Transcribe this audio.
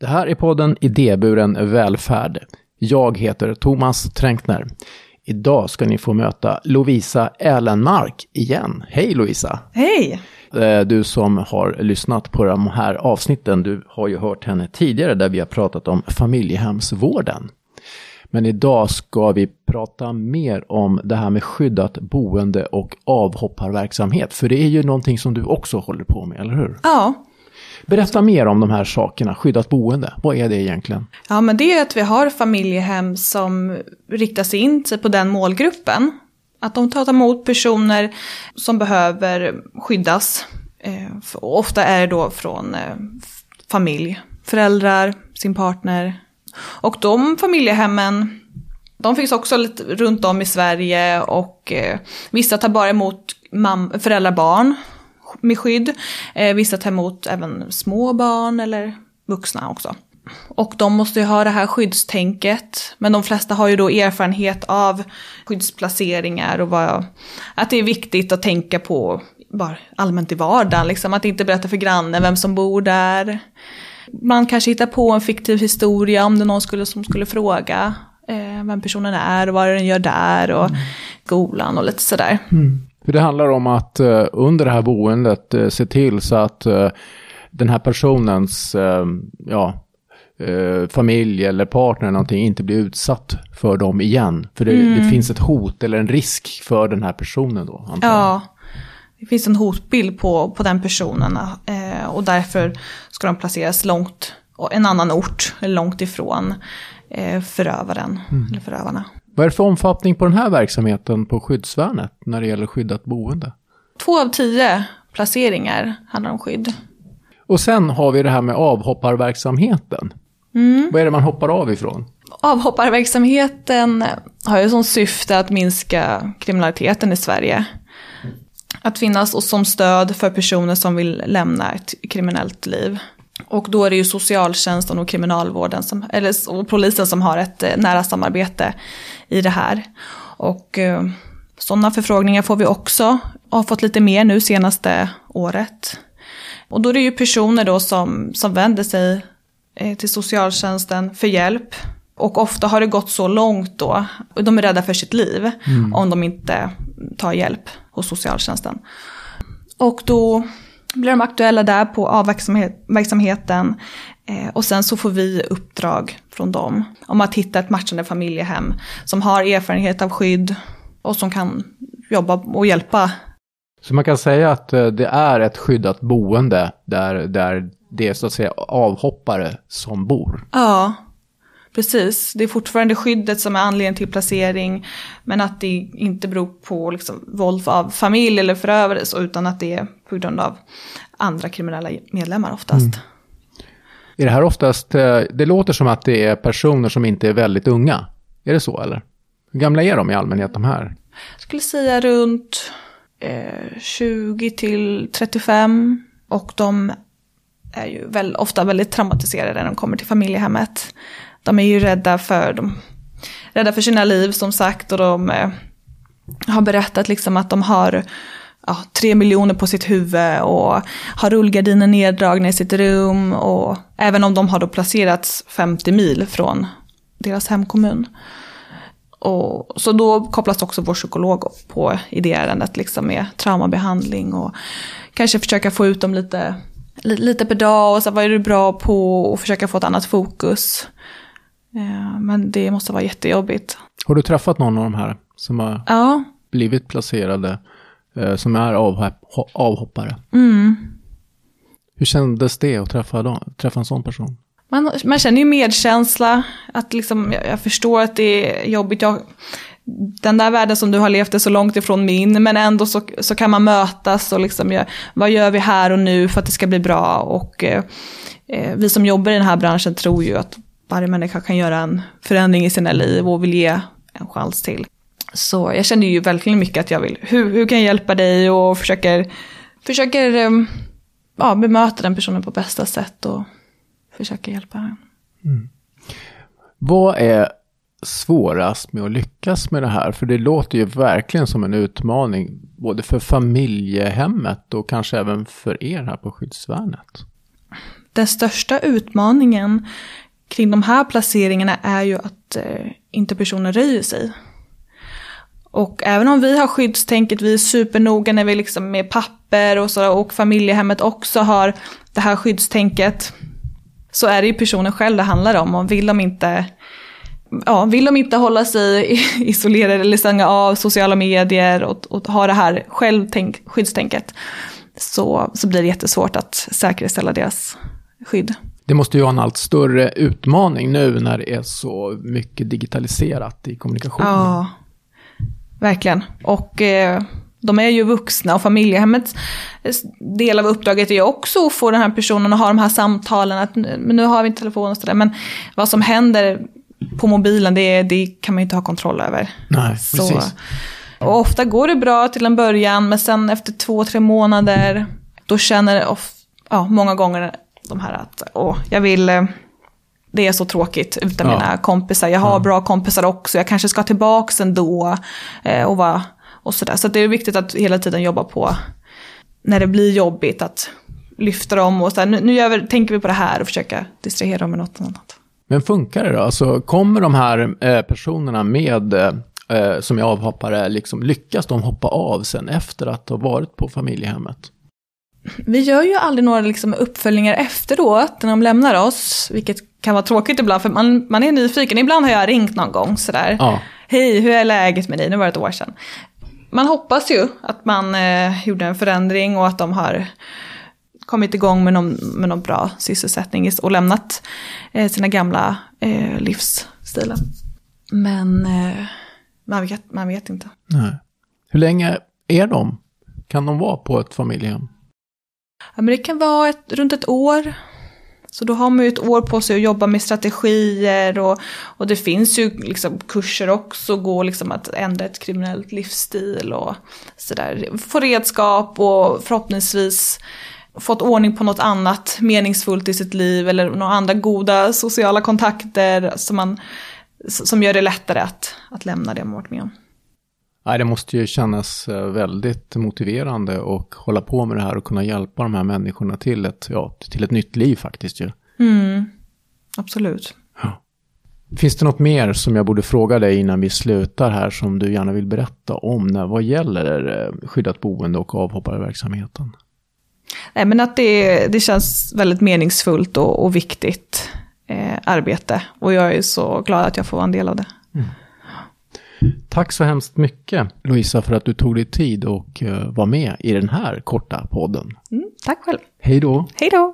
Det här är podden Idéburen välfärd. Jag heter Thomas Tränkner. Idag ska ni få möta Lovisa Älenmark igen. Hej Lovisa! Hej! Eh, du som har lyssnat på de här avsnitten, du har ju hört henne tidigare där vi har pratat om familjehemsvården. Men idag ska vi prata mer om det här med skyddat boende och avhopparverksamhet. För det är ju någonting som du också håller på med, eller hur? Ja. Berätta mer om de här sakerna, skyddat boende. Vad är det egentligen? Ja, men det är att vi har familjehem som riktar sig in sig på den målgruppen. Att de tar emot personer som behöver skyddas. Eh, ofta är det då från eh, familj, föräldrar, sin partner. Och de familjehemmen, de finns också lite runt om i Sverige och eh, vissa tar bara emot mam- föräldrar, barn med skydd. Eh, vissa tar emot även små barn eller vuxna också. Och de måste ju ha det här skyddstänket. Men de flesta har ju då erfarenhet av skyddsplaceringar och vad, att det är viktigt att tänka på bara allmänt i vardagen. Liksom, att inte berätta för grannen vem som bor där. Man kanske hittar på en fiktiv historia om det är någon skulle, som skulle fråga eh, vem personen är och vad den gör där och mm. skolan och lite sådär. Mm. För det handlar om att uh, under det här boendet uh, se till så att uh, den här personens ja, familj eller partner eller någonting inte blir utsatt för dem igen. För det, mm. det, finns ett hot eller en risk för den här personen då. Antagligen. Ja, det finns en hotbild på, på den personen och därför ska de placeras långt, en annan ort, långt ifrån förövaren mm. eller förövarna. Vad är det för omfattning på den här verksamheten på skyddsvärnet när det gäller skyddat boende? Två av tio placeringar handlar om skydd. Och sen har vi det här med avhopparverksamheten. Mm. Vad är det man hoppar av ifrån? Avhopparverksamheten har ju som syfte att minska kriminaliteten i Sverige. Att finnas som stöd för personer som vill lämna ett kriminellt liv. Och då är det ju socialtjänsten och kriminalvården som, eller, och polisen som har ett eh, nära samarbete i det här. Och eh, sådana förfrågningar får vi också, har fått lite mer nu senaste året. Och då är det ju personer då som, som vänder sig eh, till socialtjänsten för hjälp. Och ofta har det gått så långt då, och de är rädda för sitt liv mm. om de inte tar hjälp hos socialtjänsten. Och då blir de aktuella där på avverksamheten. Eh, och sen så får vi uppdrag från dem om att hitta ett matchande familjehem som har erfarenhet av skydd och som kan jobba och hjälpa. Så man kan säga att eh, det är ett skyddat boende där, där det är så att säga avhoppare som bor? Ja, Precis, det är fortfarande skyddet som är anledningen till placering. Men att det inte beror på liksom, våld av familj eller förövare utan att det är på grund av andra kriminella medlemmar oftast. Mm. Är det här oftast, eh, det låter som att det är personer som inte är väldigt unga. Är det så eller? Hur gamla är de i allmänhet de här? Jag skulle säga runt eh, 20 till 35. Och de är ju väl, ofta väldigt traumatiserade när de kommer till familjehemmet de är ju rädda för, de, rädda för sina liv som sagt och de eh, har berättat liksom att de har ja, tre miljoner på sitt huvud och har rullgardiner neddragna i sitt rum och även om de har då placerats 50 mil från deras hemkommun. Och, så då kopplas också vår psykolog på i det ärendet liksom med traumabehandling och kanske försöka få ut dem lite, lite per dag och så vad är du bra på och försöka få ett annat fokus. Eh, men det måste vara jättejobbigt. Har du träffat någon av de här som har ja. blivit placerade, eh, som är avhoppare? Mm. Hur kändes det att träffa, dem, träffa en sån person? Man, man känner ju medkänsla, att liksom, jag, jag förstår att det är jobbigt. Jag, den där världen som du har levt är så långt ifrån min, men ändå så, så kan man mötas och liksom, ja, vad gör vi här och nu för att det ska bli bra? Och eh, eh vi som jobbar i den här branschen tror ju att varje människa kan göra en förändring i sina liv och vill ge en chans till. Så jag kände ju verkligen mycket att jag vill, hur, hur kan jag hjälpa dig och försöker, försöker ehm, ja, bemöta den personen på bästa sätt och försöker hjälpa den. Mm. Vad är svårast med att lyckas med det här? För det låter ju verkligen som en utmaning, både för familjehemmet och kanske även för er här på skyddsvärnet. den största utmaningen kring de här placeringarna är ju att eh, inte personen röjer sig. Och även om vi har skyddstänket, vi är supernoga när vi liksom med papper och så och familjehemmet också har det här skyddstänket. Så är det ju personen själv det handlar om och vill de inte ja, vill de inte hålla sig isolerade eller stänga av sociala medier och, och ha det här självtänk, skyddstänket så, så blir det jättesvårt att säkerställa deras skydd. Det måste ju vara en allt större utmaning nu när det är så mycket digitaliserat i kommunikationen. Ja, verkligen. Och eh, de är ju vuxna och familjehemmets del av uppdraget är ju också att få den här personen att ha de här samtalen. Att nu har vi inte telefon och sådär. Men vad som händer på mobilen, det, det kan man ju inte ha kontroll över. Nej, så, precis. Och ofta går det bra till en början, men sen efter två, tre månader, då känner of, ja, många gånger de här att åh, jag vill, eh, det är så tråkigt utan ja. mina kompisar. Jag har ja. bra kompisar också, jag kanske ska tillbaka ändå. Eh, och, va, och sådär. Så det är viktigt att hela tiden jobba på, när det blir jobbigt, att lyfta dem och så här, nu, nu vi, tänker vi på det här och försöka distrahera dem med något annat. Men funkar det då? Alltså, kommer de här eh, personerna med, eh, som är avhoppare, liksom, lyckas de hoppa av sen efter att ha varit på familjehemmet? Vi gör ju aldrig några liksom, uppföljningar efteråt när de lämnar oss, vilket kan vara tråkigt ibland för man, man är nyfiken. Ibland har jag ringt någon gång sådär. Ja. Hej, hur är läget med dig? Nu var det ett år sedan. Man hoppas ju att man eh, gjorde en förändring och att de har kommit igång med någon, med någon bra sysselsättning och lämnat eh, sina gamla eh, livsstilar. Men eh, man, vet, man vet inte. Nej. Hur länge är de? Kan de vara på ett familjehem? Ja, men det kan vara ett, runt ett år. Så då har man ju ett år på sig att jobba med strategier och, och det finns ju liksom kurser också, gå liksom att ändra ett kriminellt livsstil och sådär. Få redskap och förhoppningsvis fått ordning på något annat meningsfullt i sitt liv eller några andra goda sociala kontakter som, man, som gör det lättare att, att lämna det man varit med om. Nej, det måste ju kännas eh, väldigt motiverande och hålla på med det här och kunna hjälpa de här människorna till ett, ja, till ett nytt liv faktiskt ju. Mm, absolut. Ja. Finns det något mer som jag borde fråga dig innan vi slutar här som du gärna vill berätta om när, vad gäller eh, skyddat boende och avhopparverksamheten? Nej, men att det, det känns väldigt meningsfullt och, och viktigt eh, arbete. Och jag är så glad att jag får vara en del av det. Mm. Tack så hemskt mycket Louisa för att du tog dig tid och uh, var med i den här korta podden. Mm, tack själv. Hej då. Hej då.